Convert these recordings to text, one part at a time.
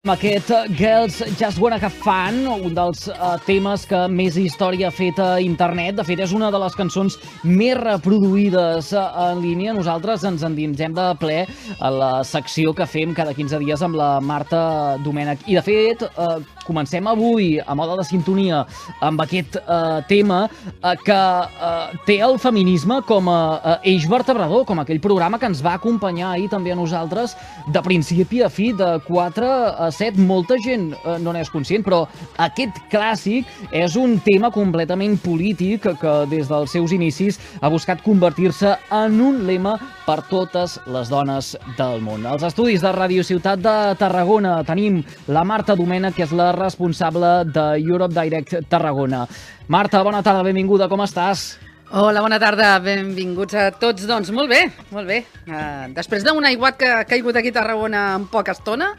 Amb aquest uh, Girls Just Wanna Have Fun, un dels uh, temes que més història ha fet a internet. De fet, és una de les cançons més reproduïdes uh, en línia. Nosaltres ens endinsem de ple a la secció que fem cada 15 dies amb la Marta Domènech. I, de fet, uh, comencem avui, a moda de sintonia, amb aquest uh, tema uh, que uh, té el feminisme com a uh, eix vertebrador, com aquell programa que ens va acompanyar ahir també a nosaltres de principi a fi, de 4 a 7. Molta gent uh, no n'és conscient, però aquest clàssic és un tema completament polític que des dels seus inicis ha buscat convertir-se en un lema per totes les dones del món. Als estudis de Radio Ciutat de Tarragona tenim la Marta Domènech, que és la responsable de Europe Direct Tarragona. Marta, bona tarda, benvinguda, com estàs? Hola, bona tarda, benvinguts a tots. Doncs molt bé, molt bé. Uh, després d'un aiguat que ha caigut aquí a Tarragona en poca estona,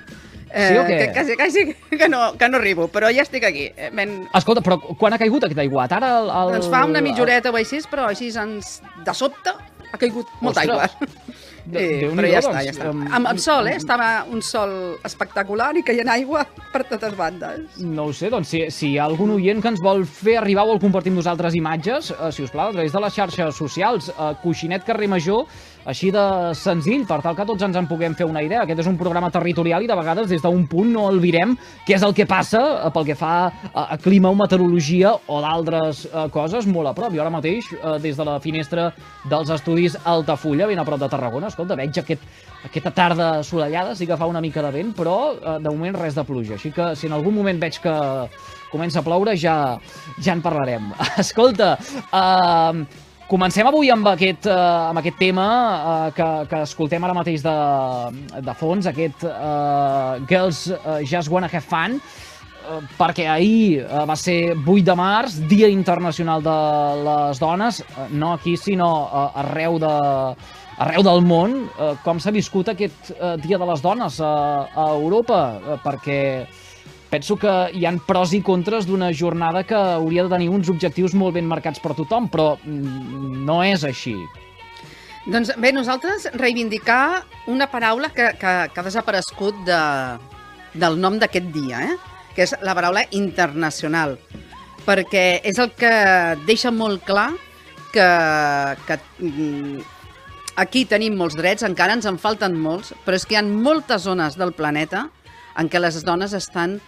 eh, Sí o què? que quasi, quasi que no, que no arribo, però ja estic aquí. Eh, Ben, Escolta, però quan ha caigut aquest aiguat? Ara el, el... ens fa una mitjoreta o així, però així ens, de sobte ha caigut molta Ostres. aigua. De- Eh, però ja està, doncs, ja està. Amb, amb sol, eh? Estava un sol espectacular i caient aigua per totes bandes. No ho sé, doncs si, si hi ha algun oient que ens vol fer arribar o vol compartir amb nosaltres imatges, eh, si us plau, a través de les xarxes socials, eh, Coixinet Carrer Major, així de senzill, per tal que tots ens en puguem fer una idea. Aquest és un programa territorial i de vegades des d'un punt no albirem què és el que passa eh, pel que fa a, clima o meteorologia o d'altres eh, coses molt a prop. Jo ara mateix, eh, des de la finestra dels estudis Altafulla, ben a prop de Tarragona, escolta, veig aquest, aquesta tarda assolellada, sí que fa una mica de vent, però de moment res de pluja. Així que si en algun moment veig que comença a ploure, ja, ja en parlarem. Escolta, eh, comencem avui amb aquest, eh, amb aquest tema eh, que, que escoltem ara mateix de, de fons, aquest eh, Girls eh, Just Wanna Have Fun, eh, perquè ahir eh, va ser 8 de març, Dia Internacional de les Dones, eh, no aquí, sinó eh, arreu, de, arreu del món. Eh, com s'ha viscut aquest eh, Dia de les Dones a, a Europa? Eh, perquè penso que hi han pros i contres d'una jornada que hauria de tenir uns objectius molt ben marcats per tothom, però mm, no és així. Doncs bé, nosaltres reivindicar una paraula que, que, que ha desaparegut de, del nom d'aquest dia, eh? que és la paraula internacional, perquè és el que deixa molt clar que, que mm, aquí tenim molts drets, encara ens en falten molts, però és que hi ha moltes zones del planeta en què les dones estan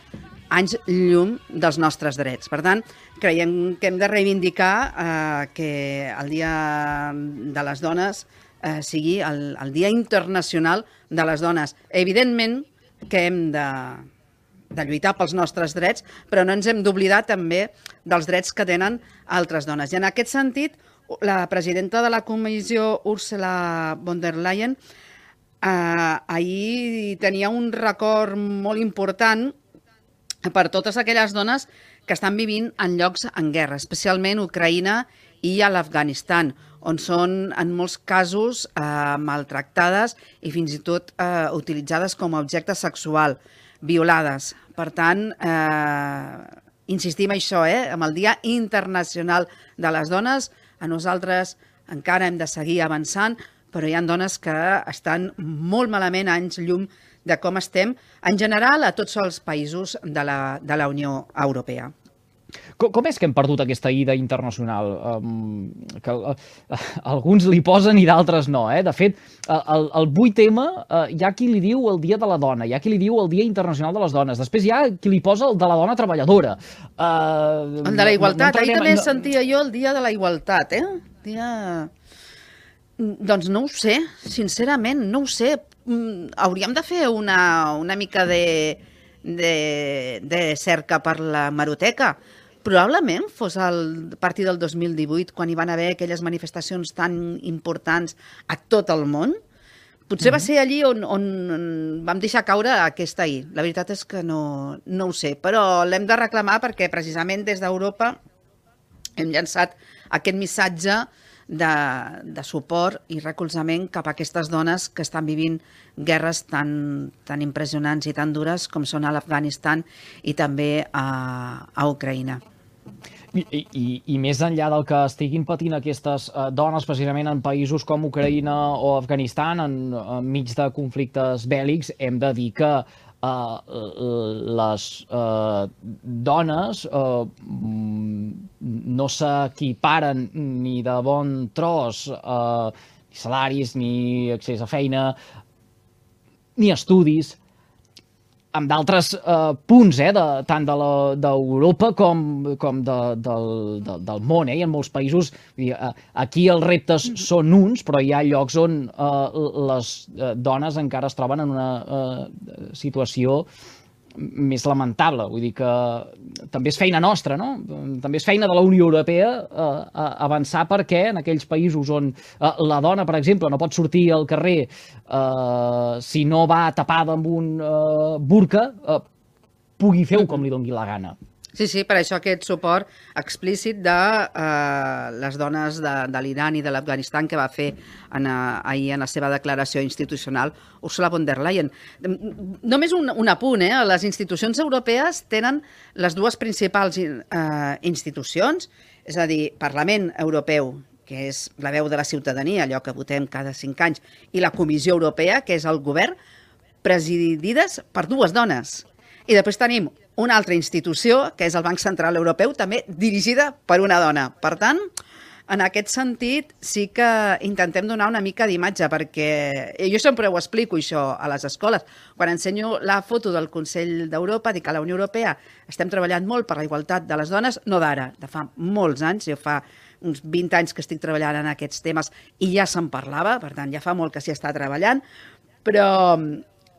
anys llum dels nostres drets. Per tant, creiem que hem de reivindicar eh, que el Dia de les Dones eh, sigui el, el Dia Internacional de les Dones. Evidentment que hem de, de lluitar pels nostres drets, però no ens hem d'oblidar també dels drets que tenen altres dones. I en aquest sentit, la presidenta de la comissió, Ursula von der Leyen, eh, ahir tenia un record molt important per totes aquelles dones que estan vivint en llocs en guerra, especialment Ucraïna i a l'Afganistan, on són en molts casos eh, maltractades i fins i tot eh, utilitzades com a objecte sexual, violades. Per tant, eh, insistim en això, eh, amb el Dia Internacional de les Dones, a nosaltres encara hem de seguir avançant, però hi ha dones que estan molt malament anys llum de com estem en general a tots els països de la, de la Unió Europea. Com, com és que hem perdut aquesta ida internacional? Um, que uh, alguns li posen i d'altres no, eh? De fet, el, el 8M uh, hi ha qui li diu el Dia de la Dona, hi ha qui li diu el Dia Internacional de les Dones, després hi ha qui li posa el de la dona treballadora. Uh, El de la igualtat. no Ahir entrarem- també no- sentia jo el dia de la igualtat, eh? Dia... Doncs no ho sé, sincerament, no ho sé. Mm, Hauríem de fer una, una mica de, de, de cerca per la maroteca. Probablement fos el, a partir del 2018, quan hi van haver aquelles manifestacions tan importants a tot el món. Potser va ser allí on, on vam deixar caure aquesta ahir. La veritat és que no, no ho sé, però l'hem de reclamar perquè precisament des d'Europa hem llançat aquest missatge de, de suport i recolzament cap a aquestes dones que estan vivint guerres tan, tan impressionants i tan dures com són a l'Afganistan i també a, a Ucraïna. I, i, I més enllà del que estiguin patint aquestes eh, dones, precisament en països com Ucraïna o Afganistan, en, de conflictes bèl·lics, hem de dir que uh, les uh, dones uh, no s'equiparen ni de bon tros uh, ni salaris, ni accés a feina, ni estudis, amb d'altres eh, punts, eh, de, tant d'Europa de com, com de, del, de, del món, eh, i en molts països. Dir, eh, aquí els reptes són uns, però hi ha llocs on eh, les eh, dones encara es troben en una eh, situació més lamentable. Vull dir que també és feina nostra, no? També és feina de la Unió Europea eh, avançar perquè en aquells països on eh, la dona, per exemple, no pot sortir al carrer eh, si no va tapada amb un eh, burca, eh, pugui fer-ho com li doni la gana. Sí, sí, per això aquest suport explícit de eh, les dones de, de l'Iran i de l'Afganistan que va fer en, uh, ahir en la seva declaració institucional Ursula von der Leyen. Només un, un apunt, eh? les institucions europees tenen les dues principals eh, institucions, és a dir, Parlament Europeu, que és la veu de la ciutadania, allò que votem cada cinc anys, i la Comissió Europea, que és el govern, presidides per dues dones. I després tenim una altra institució, que és el Banc Central Europeu, també dirigida per una dona. Per tant, en aquest sentit, sí que intentem donar una mica d'imatge, perquè jo sempre ho explico, això, a les escoles. Quan ensenyo la foto del Consell d'Europa, dic que a la Unió Europea estem treballant molt per la igualtat de les dones, no d'ara, de fa molts anys, jo fa uns 20 anys que estic treballant en aquests temes i ja se'n parlava, per tant, ja fa molt que s'hi està treballant, però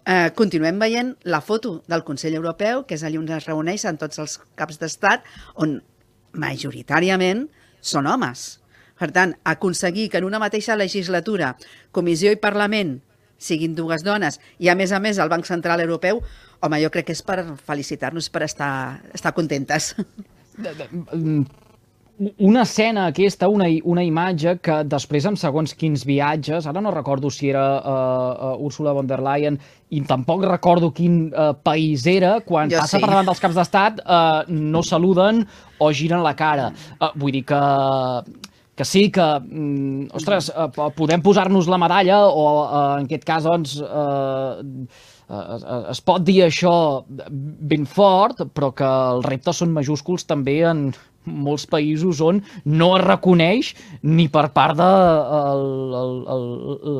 Eh, continuem veient la foto del Consell Europeu, que és allà on es reuneixen tots els caps d'estat, on majoritàriament són homes. Per tant, aconseguir que en una mateixa legislatura Comissió i Parlament siguin dues dones i, a més a més, el Banc Central Europeu, home, jo crec que és per felicitar-nos, per estar, estar contentes. Una escena aquesta, una, una imatge que després amb segons quins viatges, ara no recordo si era uh, uh, Ursula von der Leyen i tampoc recordo quin uh, país era, quan jo passa sí. per davant dels caps d'estat uh, no saluden o giren la cara. Uh, vull dir que que sí, que, mm, ostres, uh, podem posar-nos la medalla o uh, en aquest cas, doncs, uh, es pot dir això ben fort, però que els reptes són majúsculs també en, molts països on no es reconeix ni per part de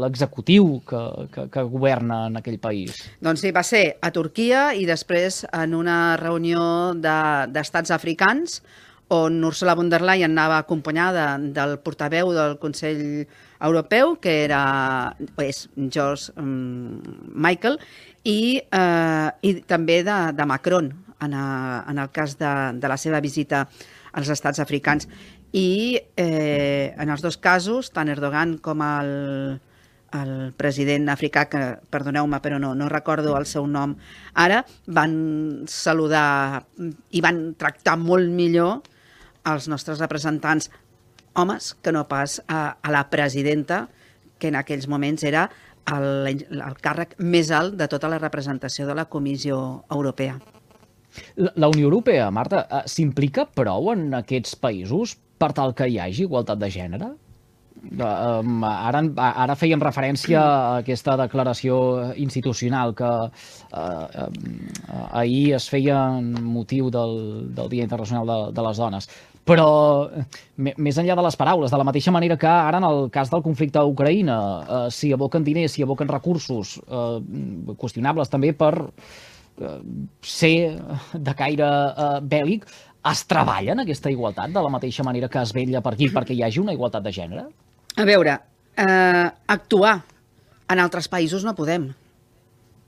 l'executiu que, que, que governa en aquell país. Doncs sí, va ser a Turquia i després en una reunió d'estats de, africans on Ursula von der Leyen anava acompanyada del portaveu del Consell Europeu, que era és, George um, Michael, i, eh, i també de, de Macron, en, a, en el cas de, de la seva visita als estats africans. I eh, en els dos casos, tant Erdogan com el, el president africà, que perdoneu-me però no, no recordo el seu nom ara, van saludar i van tractar molt millor els nostres representants homes que no pas a, a la presidenta, que en aquells moments era el, el càrrec més alt de tota la representació de la Comissió Europea. La Unió Europea, Marta, eh, s'implica prou en aquests països per tal que hi hagi igualtat de gènere? Um, ara, ara fèiem referència a aquesta declaració institucional que uh, ahir es feia motiu del, del Dia Internacional de, de les Dones. Però, més enllà de les paraules, de la mateixa manera que ara en el cas del conflicte a Ucraïna, uh, si aboquen diners, si aboquen recursos uh, qüestionables també per Eh, ser de caire eh, bèl·lic, es treballa en aquesta igualtat de la mateixa manera que es vetlla per aquí perquè hi hagi una igualtat de gènere? A veure, eh, actuar en altres països no podem,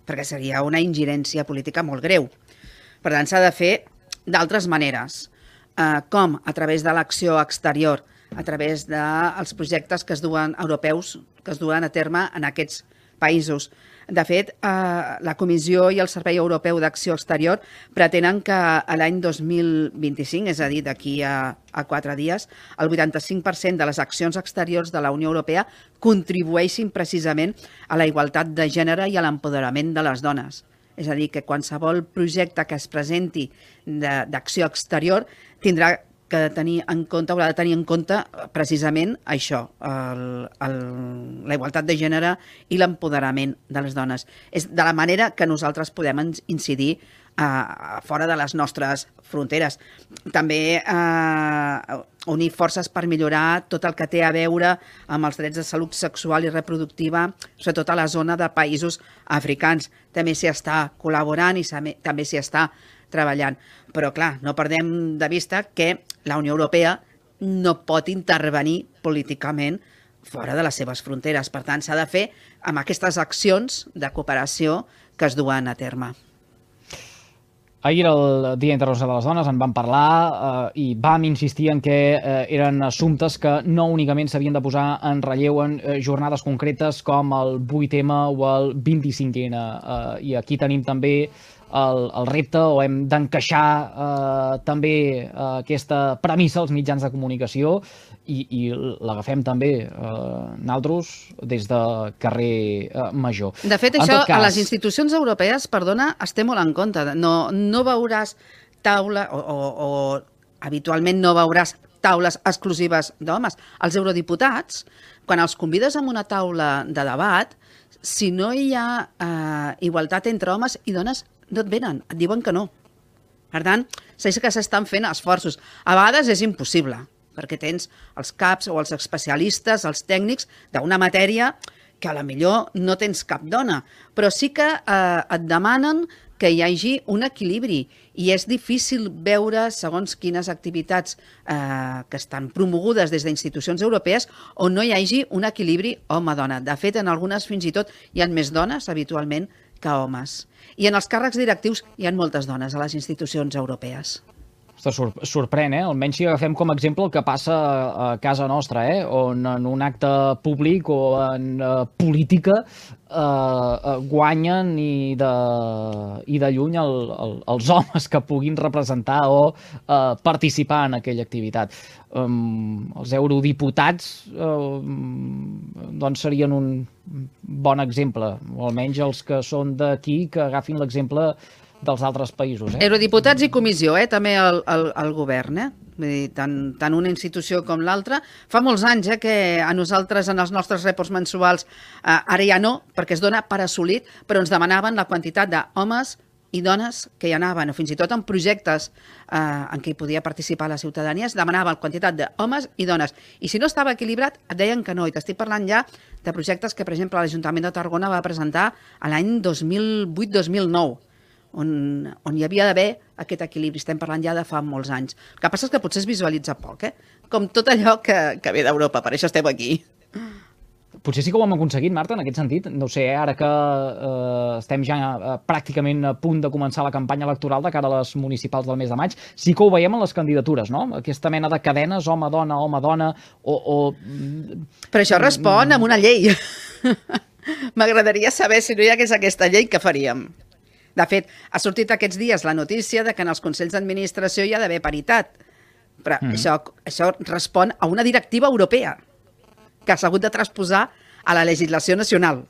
perquè seria una ingerència política molt greu. Per tant, s'ha de fer d'altres maneres, eh, com a través de l'acció exterior, a través dels projectes que es duen europeus, que es duen a terme en aquests països. De fet, eh, la Comissió i el Servei Europeu d'Acció Exterior pretenen que a l'any 2025, és a dir, d'aquí a, a quatre dies, el 85% de les accions exteriors de la Unió Europea contribueixin precisament a la igualtat de gènere i a l'empoderament de les dones. És a dir, que qualsevol projecte que es presenti d'acció exterior tindrà que ha de tenir en compte, haurà de tenir en compte eh, precisament això, el, el, la igualtat de gènere i l'empoderament de les dones. És de la manera que nosaltres podem incidir a, fora de les nostres fronteres. També eh, unir forces per millorar tot el que té a veure amb els drets de salut sexual i reproductiva, sobretot a la zona de països africans. També s'hi està col·laborant i també s'hi està treballant. Però, clar, no perdem de vista que la Unió Europea no pot intervenir políticament fora de les seves fronteres. Per tant, s'ha de fer amb aquestes accions de cooperació que es duen a terme. Ahir el Dia Internacional de les Dones, en vam parlar eh, i vam insistir en que eh, eren assumptes que no únicament s'havien de posar en relleu en eh, jornades concretes com el 8M o el 25N. Eh, I aquí tenim també el, el repte o hem d'encaixar eh, també eh, aquesta premissa als mitjans de comunicació i, i l'agafem també eh, naltros des de carrer eh, Major. De fet, En això tot a cas- les institucions europees, perdona, es té molt en compte. No, no veuràs taula, o, o, o habitualment no veuràs taules exclusives d'homes. Els eurodiputats, quan els convides a una taula de debat, si no hi ha eh, igualtat entre homes i dones, no et venen, et diuen que no. Per tant, sé que s'estan fent esforços. A vegades és impossible, perquè tens els CAPs o els especialistes, els tècnics d'una matèria que a la millor no tens cap dona, però sí que eh, et demanen que hi hagi un equilibri i és difícil veure segons quines activitats eh, que estan promogudes des d'institucions europees on no hi hagi un equilibri home-dona. De fet, en algunes fins i tot hi ha més dones habitualment que homes. I en els càrrecs directius hi ha moltes dones a les institucions europees. Ostres, sor sorprèn, eh? Almenys si agafem com a exemple el que passa a casa nostra, eh? On en un acte públic o en uh, política uh, uh, guanyen i de, i de lluny el, el, els homes que puguin representar o uh, participar en aquella activitat. Um, els eurodiputats uh, doncs serien un bon exemple, o almenys els que són d'aquí que agafin l'exemple dels altres països. Eh? Eurodiputats i comissió, eh? també el, el, el govern, eh? Vull dir, tant, tant una institució com l'altra. Fa molts anys eh, que a nosaltres, en els nostres reports mensuals, eh, ara ja no, perquè es dona per assolit, però ens demanaven la quantitat d'homes i dones que hi anaven, o fins i tot en projectes eh, en què hi podia participar la ciutadania, es demanava la quantitat d'homes i dones. I si no estava equilibrat, et deien que no. I t'estic parlant ja de projectes que, per exemple, l'Ajuntament de Tarragona va presentar l'any 2008-2009, on, on hi havia d'haver aquest equilibri. Estem parlant ja de fa molts anys. El que passa és que potser es visualitza poc, eh? com tot allò que, que ve d'Europa, per això estem aquí. Potser sí que ho hem aconseguit, Marta, en aquest sentit. No sé, ara que eh, estem ja eh, pràcticament a punt de començar la campanya electoral de cara a les municipals del mes de maig, sí que ho veiem en les candidatures, no? Aquesta mena de cadenes, home-dona, home-dona, o... o... Però això respon amb una llei. M'agradaria saber si no hi hagués aquesta llei que faríem. De fet, ha sortit aquests dies la notícia de que en els consells d'administració hi ha d'haver paritat. Però mm. això, això respon a una directiva europea que s'ha hagut de transposar a la legislació nacional.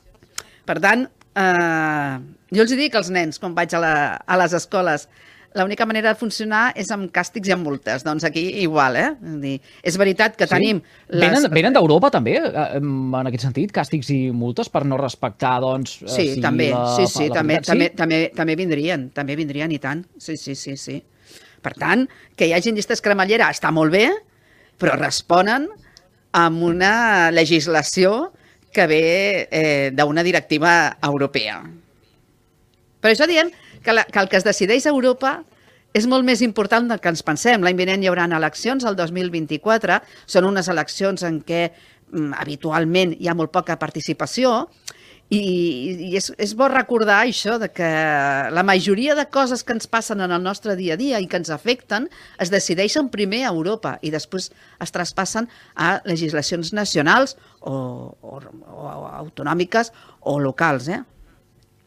Per tant, eh, jo els dic als nens, quan vaig a, la, a les escoles, l'única manera de funcionar és amb càstigs i amb multes. Doncs aquí igual, eh? És, dir, és veritat que Sí? tenim... Venen, venen d'Europa, també, eh, en aquest sentit, càstigs i multes per no respectar, doncs... eh, Sí, sigui també, la, sí, sí, la també, paritat? també, també, també vindrien, també vindrien i tant. Sí, sí, sí, sí. Per tant, que hi hagi llistes cremallera està molt bé, però responen amb una legislació que ve eh, d'una directiva europea. Per això diem que, la, que el que es decideix a Europa és molt més important del que ens pensem. L'any vinent hi haurà eleccions, el 2024. Són unes eleccions en què mm, habitualment hi ha molt poca participació i, i és, és bo recordar això, de que la majoria de coses que ens passen en el nostre dia a dia i que ens afecten es decideixen primer a Europa i després es traspassen a legislacions nacionals o, o, o autonòmiques o locals, eh?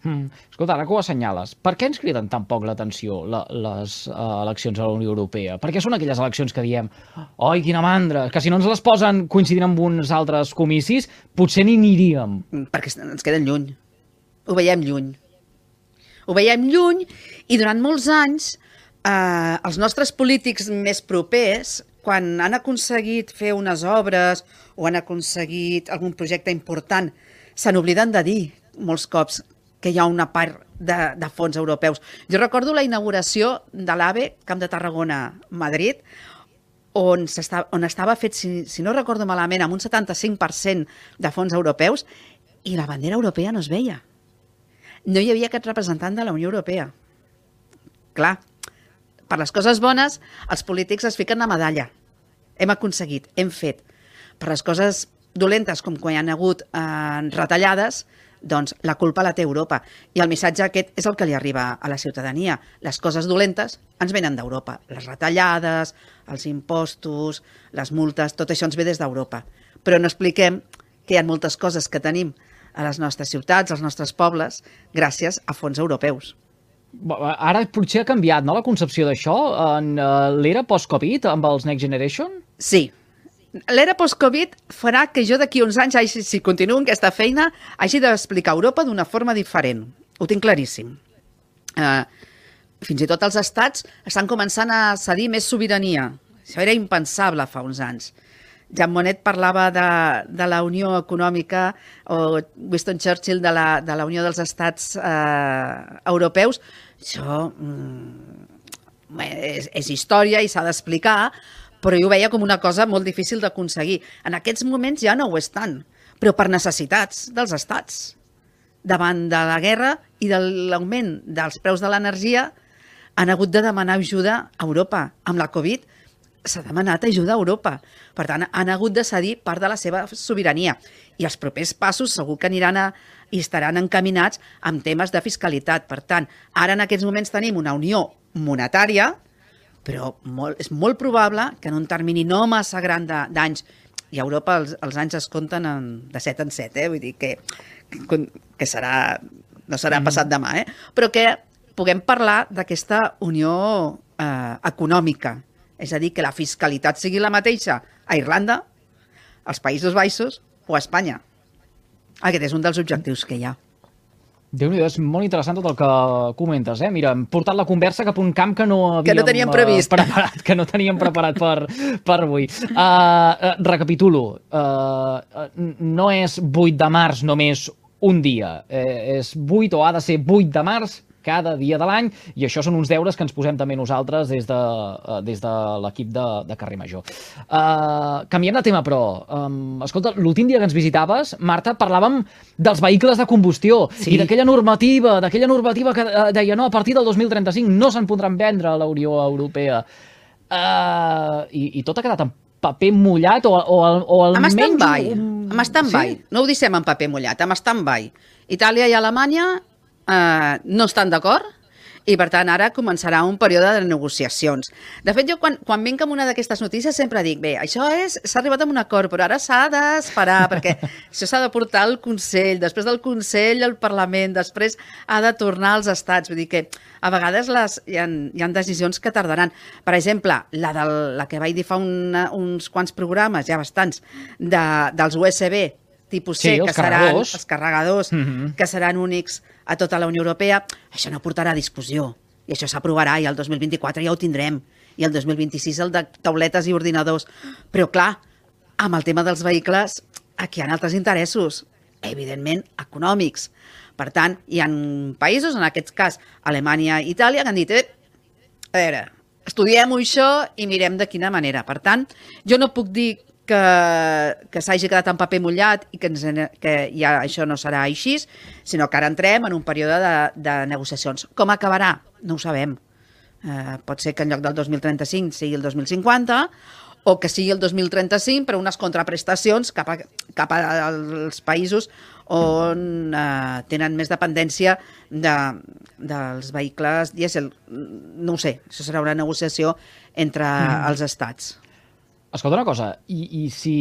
Mm. Escolta, ara que ho assenyales, per què ens criden tan poc l'atenció la, les uh, eleccions a la Unió Europea? Per què són aquelles eleccions que diem oi, quina mandra, que si no ens les posen coincidint amb uns altres comicis, potser ni aniríem. perquè ens queden lluny. Ho veiem lluny. Ho veiem lluny i durant molts anys eh, els nostres polítics més propers, quan han aconseguit fer unes obres o han aconseguit algun projecte important, se n'obliden de dir molts cops que hi ha una part de, de fons europeus. Jo recordo la inauguració de l'AVE, Camp de Tarragona, Madrid, on, està, on estava fet, si, si no recordo malament, amb un 75% de fons europeus i la bandera europea no es veia. No hi havia aquest representant de la Unió Europea. Clar, per les coses bones, els polítics es fiquen la medalla. Hem aconseguit, hem fet. Per les coses dolentes, com quan hi ha hagut eh, retallades, doncs la culpa la té Europa. I el missatge aquest és el que li arriba a la ciutadania. Les coses dolentes ens venen d'Europa. Les retallades, els impostos, les multes, tot això ens ve des d'Europa. Però no expliquem que hi ha moltes coses que tenim a les nostres ciutats, als nostres pobles, gràcies a fons europeus. Ara potser ha canviat, no?, la concepció d'això en uh, l'era post-Covid amb els Next Generation? Sí, l'era post-Covid farà que jo d'aquí uns anys, si continuo en aquesta feina, hagi d'explicar Europa d'una forma diferent. Ho tinc claríssim. Uh, fins i tot els estats estan començant a cedir més sobirania. Això era impensable fa uns anys. Jean Monnet parlava de, de la Unió Econòmica o Winston Churchill de la, de la Unió dels Estats eh, Europeus. Això mm, és, és història i s'ha d'explicar, però jo ho veia com una cosa molt difícil d'aconseguir. En aquests moments ja no ho és tant, però per necessitats dels estats. Davant de la guerra i de l'augment dels preus de l'energia, han hagut de demanar ajuda a Europa. Amb la Covid s'ha demanat ajuda a Europa. Per tant, han hagut de cedir part de la seva sobirania. I els propers passos segur que aniran a, i estaran encaminats amb temes de fiscalitat. Per tant, ara en aquests moments tenim una unió monetària, però molt, és molt probable que en un termini no massa gran d'anys, i a Europa els, els anys es compten en, de 7 en 7, eh? vull dir que, que, que serà, no serà mm. passat demà, eh? però que puguem parlar d'aquesta unió eh, econòmica, és a dir, que la fiscalitat sigui la mateixa a Irlanda, als Països Baixos o a Espanya. Aquest és un dels objectius que hi ha déu nhi és molt interessant tot el que comentes, eh? Mira, hem portat la conversa cap a un camp que no havíem que no teníem previst. Uh, preparat, que no teníem preparat per, per avui. Uh, uh, recapitulo, uh, no és 8 de març només un dia, eh, és 8 o ha de ser 8 de març cada dia de l'any, i això són uns deures que ens posem també nosaltres des de, uh, des de l'equip de, de Carrer Major. Uh, canviem de tema, però. Um, escolta, l'últim dia que ens visitaves, Marta, parlàvem dels vehicles de combustió sí. i d'aquella normativa, d'aquella normativa que uh, deia no, a partir del 2035 no se'n podran vendre a la Unió Europea. Uh, i, I tot ha quedat en paper mullat o, o, o almenys... Amb stand-by, un... amb stand-by. Sí? No ho dissem en paper mullat, amb stand-by. Itàlia i Alemanya eh, no estan d'acord i per tant ara començarà un període de negociacions. De fet, jo quan, quan vinc amb una d'aquestes notícies sempre dic, bé, això és, s'ha arribat a un acord, però ara s'ha d'esperar, perquè això s'ha de portar al Consell, després del Consell al Parlament, després ha de tornar als estats, vull dir que a vegades les, hi, ha, hi ha decisions que tardaran. Per exemple, la, del, la que vaig dir fa una, uns quants programes, ja bastants, de, dels USB, tipus C, sí, que seran els carregadors, mm -hmm. que seran únics a tota la Unió Europea, això no portarà a discussió. I això s'aprovarà i el 2024 ja ho tindrem. I el 2026 el de tauletes i ordinadors. Però, clar, amb el tema dels vehicles, aquí hi ha altres interessos, evidentment econòmics. Per tant, hi ha països, en aquest cas Alemanya i Itàlia, que han dit, eh, a veure, estudiem això i mirem de quina manera. Per tant, jo no puc dir que, que s'hagi quedat en paper mullat i que, ens, que ja això no serà així, sinó que ara entrem en un període de, de negociacions. Com acabarà? No ho sabem. Eh, pot ser que en lloc del 2035 sigui el 2050 o que sigui el 2035 per unes contraprestacions cap, a, cap als països on eh, tenen més dependència de, dels vehicles dièsel. No ho sé, això serà una negociació entre mm. els estats. Escolta una cosa, i, i si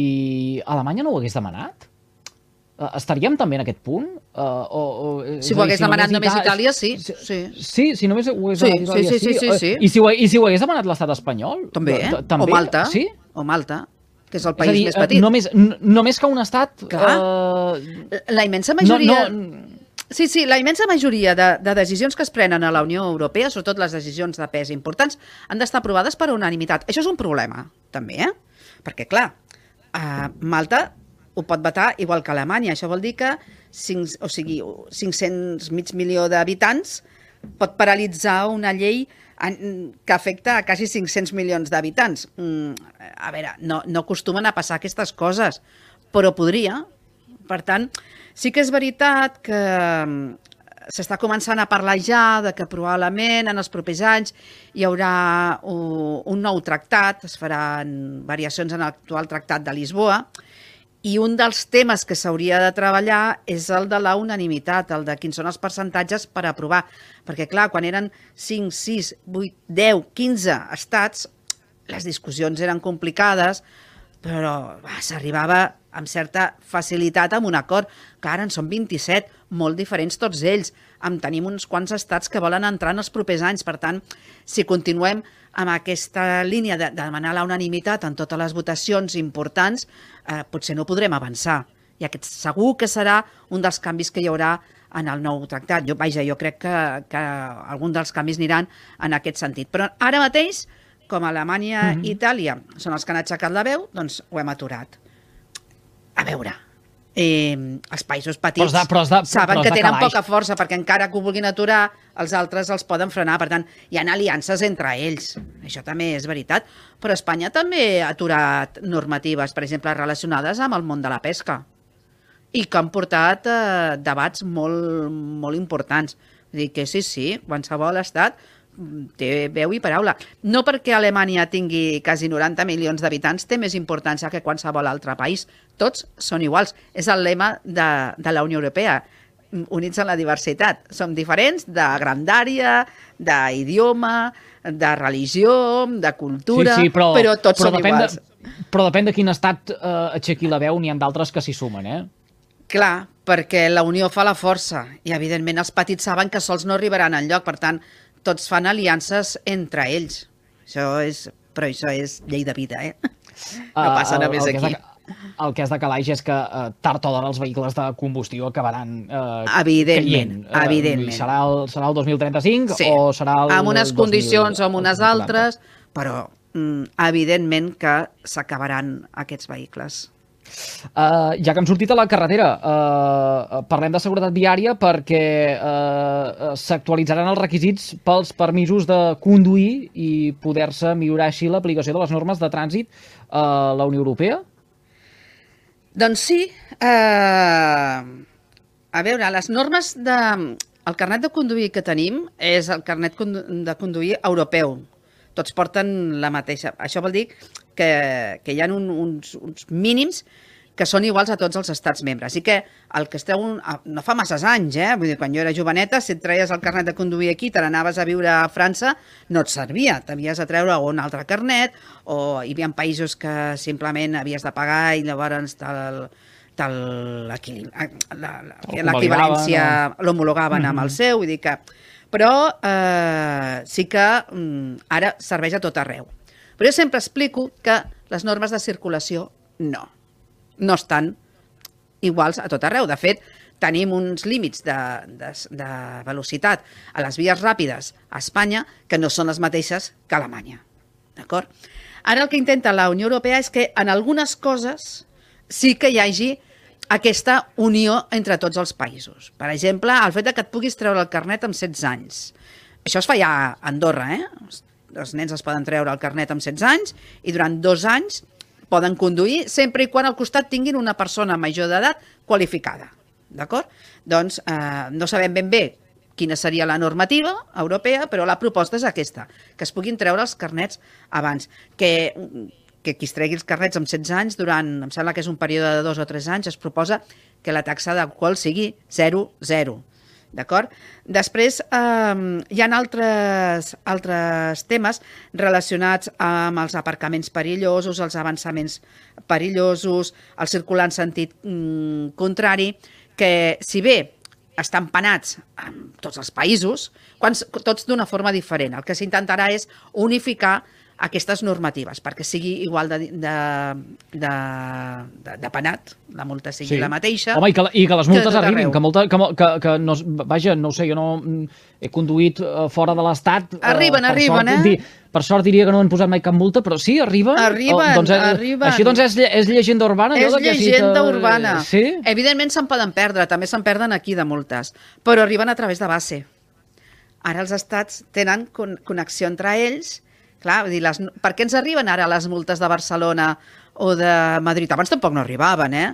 Alemanya no ho hagués demanat? Uh, estaríem també en aquest punt? Uh, o, o, si ho hagués si demanat només Itàlia, sí. Sí, sí, si només ho hagués sí, demanat Itàlia, sí. Sí, sí, sí, sí. I, si ho, I si ho hagués demanat l'estat espanyol? També, eh? també, o Malta. Sí? O Malta que és el país és dir, més petit. Només, només que un estat... Clar. Uh... La immensa majoria... No, no, Sí, sí, la immensa majoria de, de decisions que es prenen a la Unió Europea, sobretot les decisions de pes importants, han d'estar aprovades per unanimitat. Això és un problema, també, eh? Perquè, clar, uh, Malta ho pot vetar igual que Alemanya. Això vol dir que 5, o sigui, 500 mig milió d'habitants pot paralitzar una llei que afecta a quasi 500 milions d'habitants. Mm, a veure, no, no acostumen a passar aquestes coses, però podria. Per tant, sí que és veritat que mm, s'està començant a parlar ja de que probablement en els propers anys hi haurà un nou tractat, es faran variacions en l'actual tractat de Lisboa, i un dels temes que s'hauria de treballar és el de la unanimitat, el de quins són els percentatges per aprovar. Perquè, clar, quan eren 5, 6, 8, 10, 15 estats, les discussions eren complicades, però va, s'arribava amb certa facilitat amb un acord. Clar, ara en són 27, molt diferents tots ells. En tenim uns quants estats que volen entrar en els propers anys. Per tant, si continuem amb aquesta línia de, de demanar la unanimitat en totes les votacions importants, eh, potser no podrem avançar. I aquest segur que serà un dels canvis que hi haurà en el nou tractat. Jo, vaja, jo crec que, que algun dels canvis aniran en aquest sentit. Però ara mateix, com Alemanya mm -hmm. i Itàlia són els que han aixecat la veu, doncs ho hem aturat. A veure, eh, els països petits Però de- però de- saben però que tenen calaix. poca força, perquè encara que ho vulguin aturar, els altres els poden frenar. Per tant, hi ha aliances entre ells. Això també és veritat. Però Espanya també ha aturat normatives, per exemple, relacionades amb el món de la pesca i que han portat eh, debats molt, molt importants. Vull dir que sí, sí, qualsevol estat té veu i paraula. No perquè Alemanya tingui quasi 90 milions d'habitants té més importància que qualsevol altre país. Tots són iguals. És el lema de, de la Unió Europea units en la diversitat. Som diferents de grandària, d'idioma, de religió, de cultura, sí, sí, però, però tots són depèn iguals. De, però depèn de quin estat eh, aixequi la veu, n'hi ha d'altres que s'hi sumen, eh? Clar, perquè la unió fa la força i, evidentment, els petits saben que sols no arribaran en lloc. Per tant, tots fan aliances entre ells. Això és... Però això és llei de vida, eh? No Eh, passa el- només el aquí. de- El que és de calaix és que eh, tard o d'hora els vehicles de combustió acabaran eh, Evidentment, caient. evidentment. Serà el, serà el 2035 Sí, o serà el amb unes 2000, condicions o amb unes 2040? altres, però mm, evidentment que s'acabaran aquests vehicles. Uh, ja que hem sortit a la carretera, uh, parlem de seguretat viària perquè uh, s'actualitzaran els requisits pels permisos de conduir i poder-se millorar així l'aplicació de les normes de trànsit a la Unió Europea? Doncs sí, eh, a veure, les normes de... El carnet de conduir que tenim és el carnet de conduir europeu. Tots porten la mateixa. Això vol dir que, que hi ha un, uns, uns mínims que són iguals a tots els estats membres. I que el que esteu... Un, no fa masses anys, eh? Vull dir, quan jo era joveneta, si et treies el carnet de conduir aquí, te n'anaves a viure a França, no et servia. T'havies de treure un altre carnet, o hi havia països que simplement havies de pagar i llavors te'l la- El l'equivalència convalidaven, l'homologaven amb el seu, vull dir que... Però eh, sí que mm, ara serveix a tot arreu. Però jo sempre explico que les normes de circulació no, no estan iguals a tot arreu. De fet, tenim uns límits de, de, de velocitat a les vies ràpides a Espanya que no són les mateixes que a Alemanya. D'acord? Ara el que intenta la Unió Europea és que en algunes coses sí que hi hagi aquesta unió entre tots els països. Per exemple, el fet de que et puguis treure el carnet amb 16 anys. Això es fa ja a Andorra, eh? Els, nens es poden treure el carnet amb 16 anys i durant dos anys poden conduir sempre i quan al costat tinguin una persona major d'edat qualificada. D'acord? Doncs eh, no sabem ben bé quina seria la normativa europea, però la proposta és aquesta, que es puguin treure els carnets abans, que, que qui es tregui els carnets amb 16 anys durant, em sembla que és un període de dos o tres anys, es proposa que la taxa d'alcohol sigui 0,0. D'acord? Després eh, hi ha altres, altres temes relacionats amb els aparcaments perillosos, els avançaments perillosos, el circular en sentit mm, contrari, que si bé estan penats en tots els països, quan, tots d'una forma diferent. El que s'intentarà és unificar aquestes normatives, perquè sigui igual de, de, de, de, de penat, la multa sigui Sí. la mateixa. Home, i que, i que les que multes tot arribin, que, molta, que, que, que no, vaja, no ho sé, jo no mm, he conduït eh, fora de l'Estat. eh, Arriben, per arriben, sort, eh? Per sort diria que no han posat mai cap multa, però sí, arriben. Arriben, Eh, doncs, eh, arriben. Així doncs és, és llegenda urbana? És que llegenda urbana. Sí? Evidentment se'n poden perdre, també se'n perden aquí de multes, però arriben a través de base. Ara els estats tenen con connexió entre ells. Clar, vull dir, les, per què ens arriben ara les multes de Barcelona o de Madrid? Abans tampoc no arribaven, eh?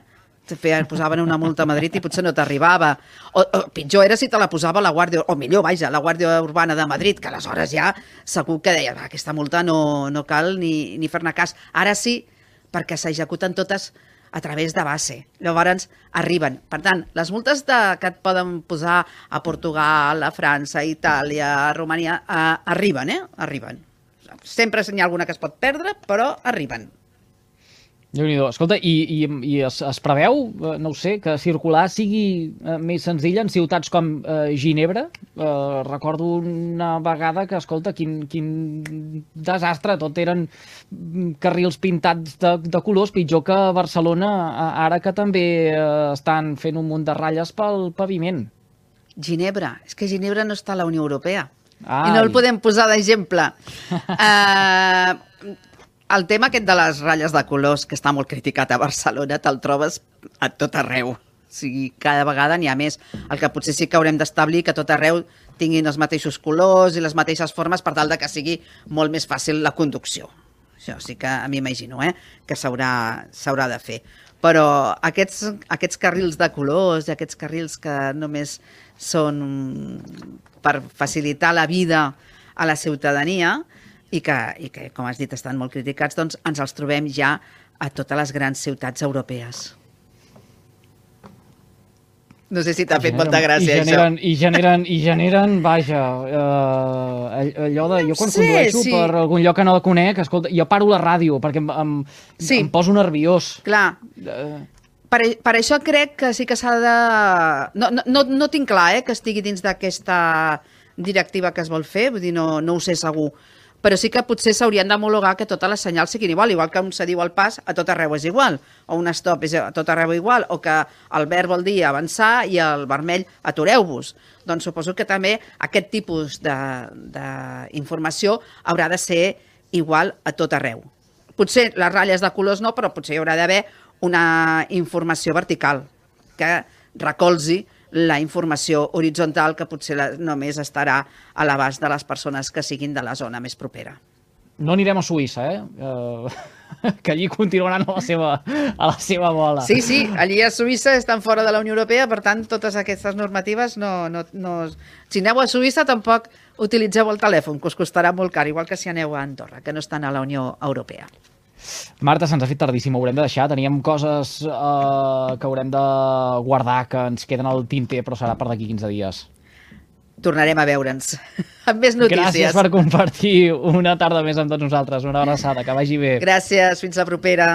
Feien, posaven una multa a Madrid i potser no t'arribava. O, o pitjor era si te la posava la Guàrdia, o millor, vaja, la Guàrdia Urbana de Madrid, que aleshores ja segur que deia, "Va, aquesta multa no, no cal ni, ni fer-ne cas. Ara sí, perquè s'executen totes a través de base. Llavors arriben. Per tant, les multes de, que et poden posar a Portugal, a França, a Itàlia, a Romania, eh, arriben, eh? Arriben. Sempre n'hi ha alguna que es pot perdre, però arriben. déu nhi Escolta, i, i, i es, es preveu, eh, no ho sé, que circular sigui eh, més senzill en ciutats com eh, Ginebra? Eh, recordo una vegada que, escolta, quin, quin desastre, tot eren mm, carrils pintats de, de colors, pitjor que Barcelona, ara que també eh, estan fent un munt de ratlles pel paviment. Ginebra. És que Ginebra no està a la Unió Europea. Ai. I no el podem posar d'exemple. uh, el tema aquest de les ratlles de colors, que està molt criticat a Barcelona, te'l trobes a tot arreu. O sigui, cada vegada n'hi ha més. El que potser sí que haurem d'establir que tot arreu tinguin els mateixos colors i les mateixes formes per tal de que sigui molt més fàcil la conducció. Això sí que a mi imagino, eh? que s'haurà de fer. Però aquests, aquests carrils de colors i aquests carrils que només són per facilitar la vida a la ciutadania i que, i que com has dit, estan molt criticats, doncs ens els trobem ja a totes les grans ciutats europees. No sé si t'ha fet molta gràcia, I generen, això. I generen, i generen vaja, eh, allò de... Jo quan sé, condueixo sí. per algun lloc que no la conec, escolta, jo paro la ràdio perquè em, em, Sí. em poso nerviós. Clar, Eh, per, per això crec que sí que s'ha de... No, no, no, no tinc clar eh, que estigui dins d'aquesta directiva que es vol fer, vull dir, no, no ho sé segur, però sí que potser s'haurien d'homologar que totes les senyals siguin igual, igual que un se diu al pas a tot arreu és igual, o un stop és a tot arreu igual, o que el verd vol dir avançar i el vermell atureu-vos. Doncs suposo que també aquest tipus d'informació haurà de ser igual a tot arreu. Potser les ratlles de colors no, però potser hi haurà d'haver una informació vertical que recolzi la informació horitzontal que potser la, només estarà a l'abast de les persones que siguin de la zona més propera. no anirem a Suïssa, eh? eh que allí continuaran a la seva, a la seva bola. Sí, sí, allí a Suïssa estan fora de la Unió Europea, per tant, totes aquestes normatives no... no, no... Si aneu a Suïssa, tampoc utilitzeu el telèfon, que us costarà molt car, igual que si aneu a Andorra, que no estan a la Unió Europea. Marta, se'ns ha fet tardíssim, ho haurem de deixar. Teníem coses eh, que haurem de guardar, que ens queden al tinter, però serà per d'aquí 15 dies. Tornarem a veure'ns amb més notícies. Gràcies per compartir una tarda més amb tots nosaltres. Una abraçada, que vagi bé. Gràcies, fins la propera.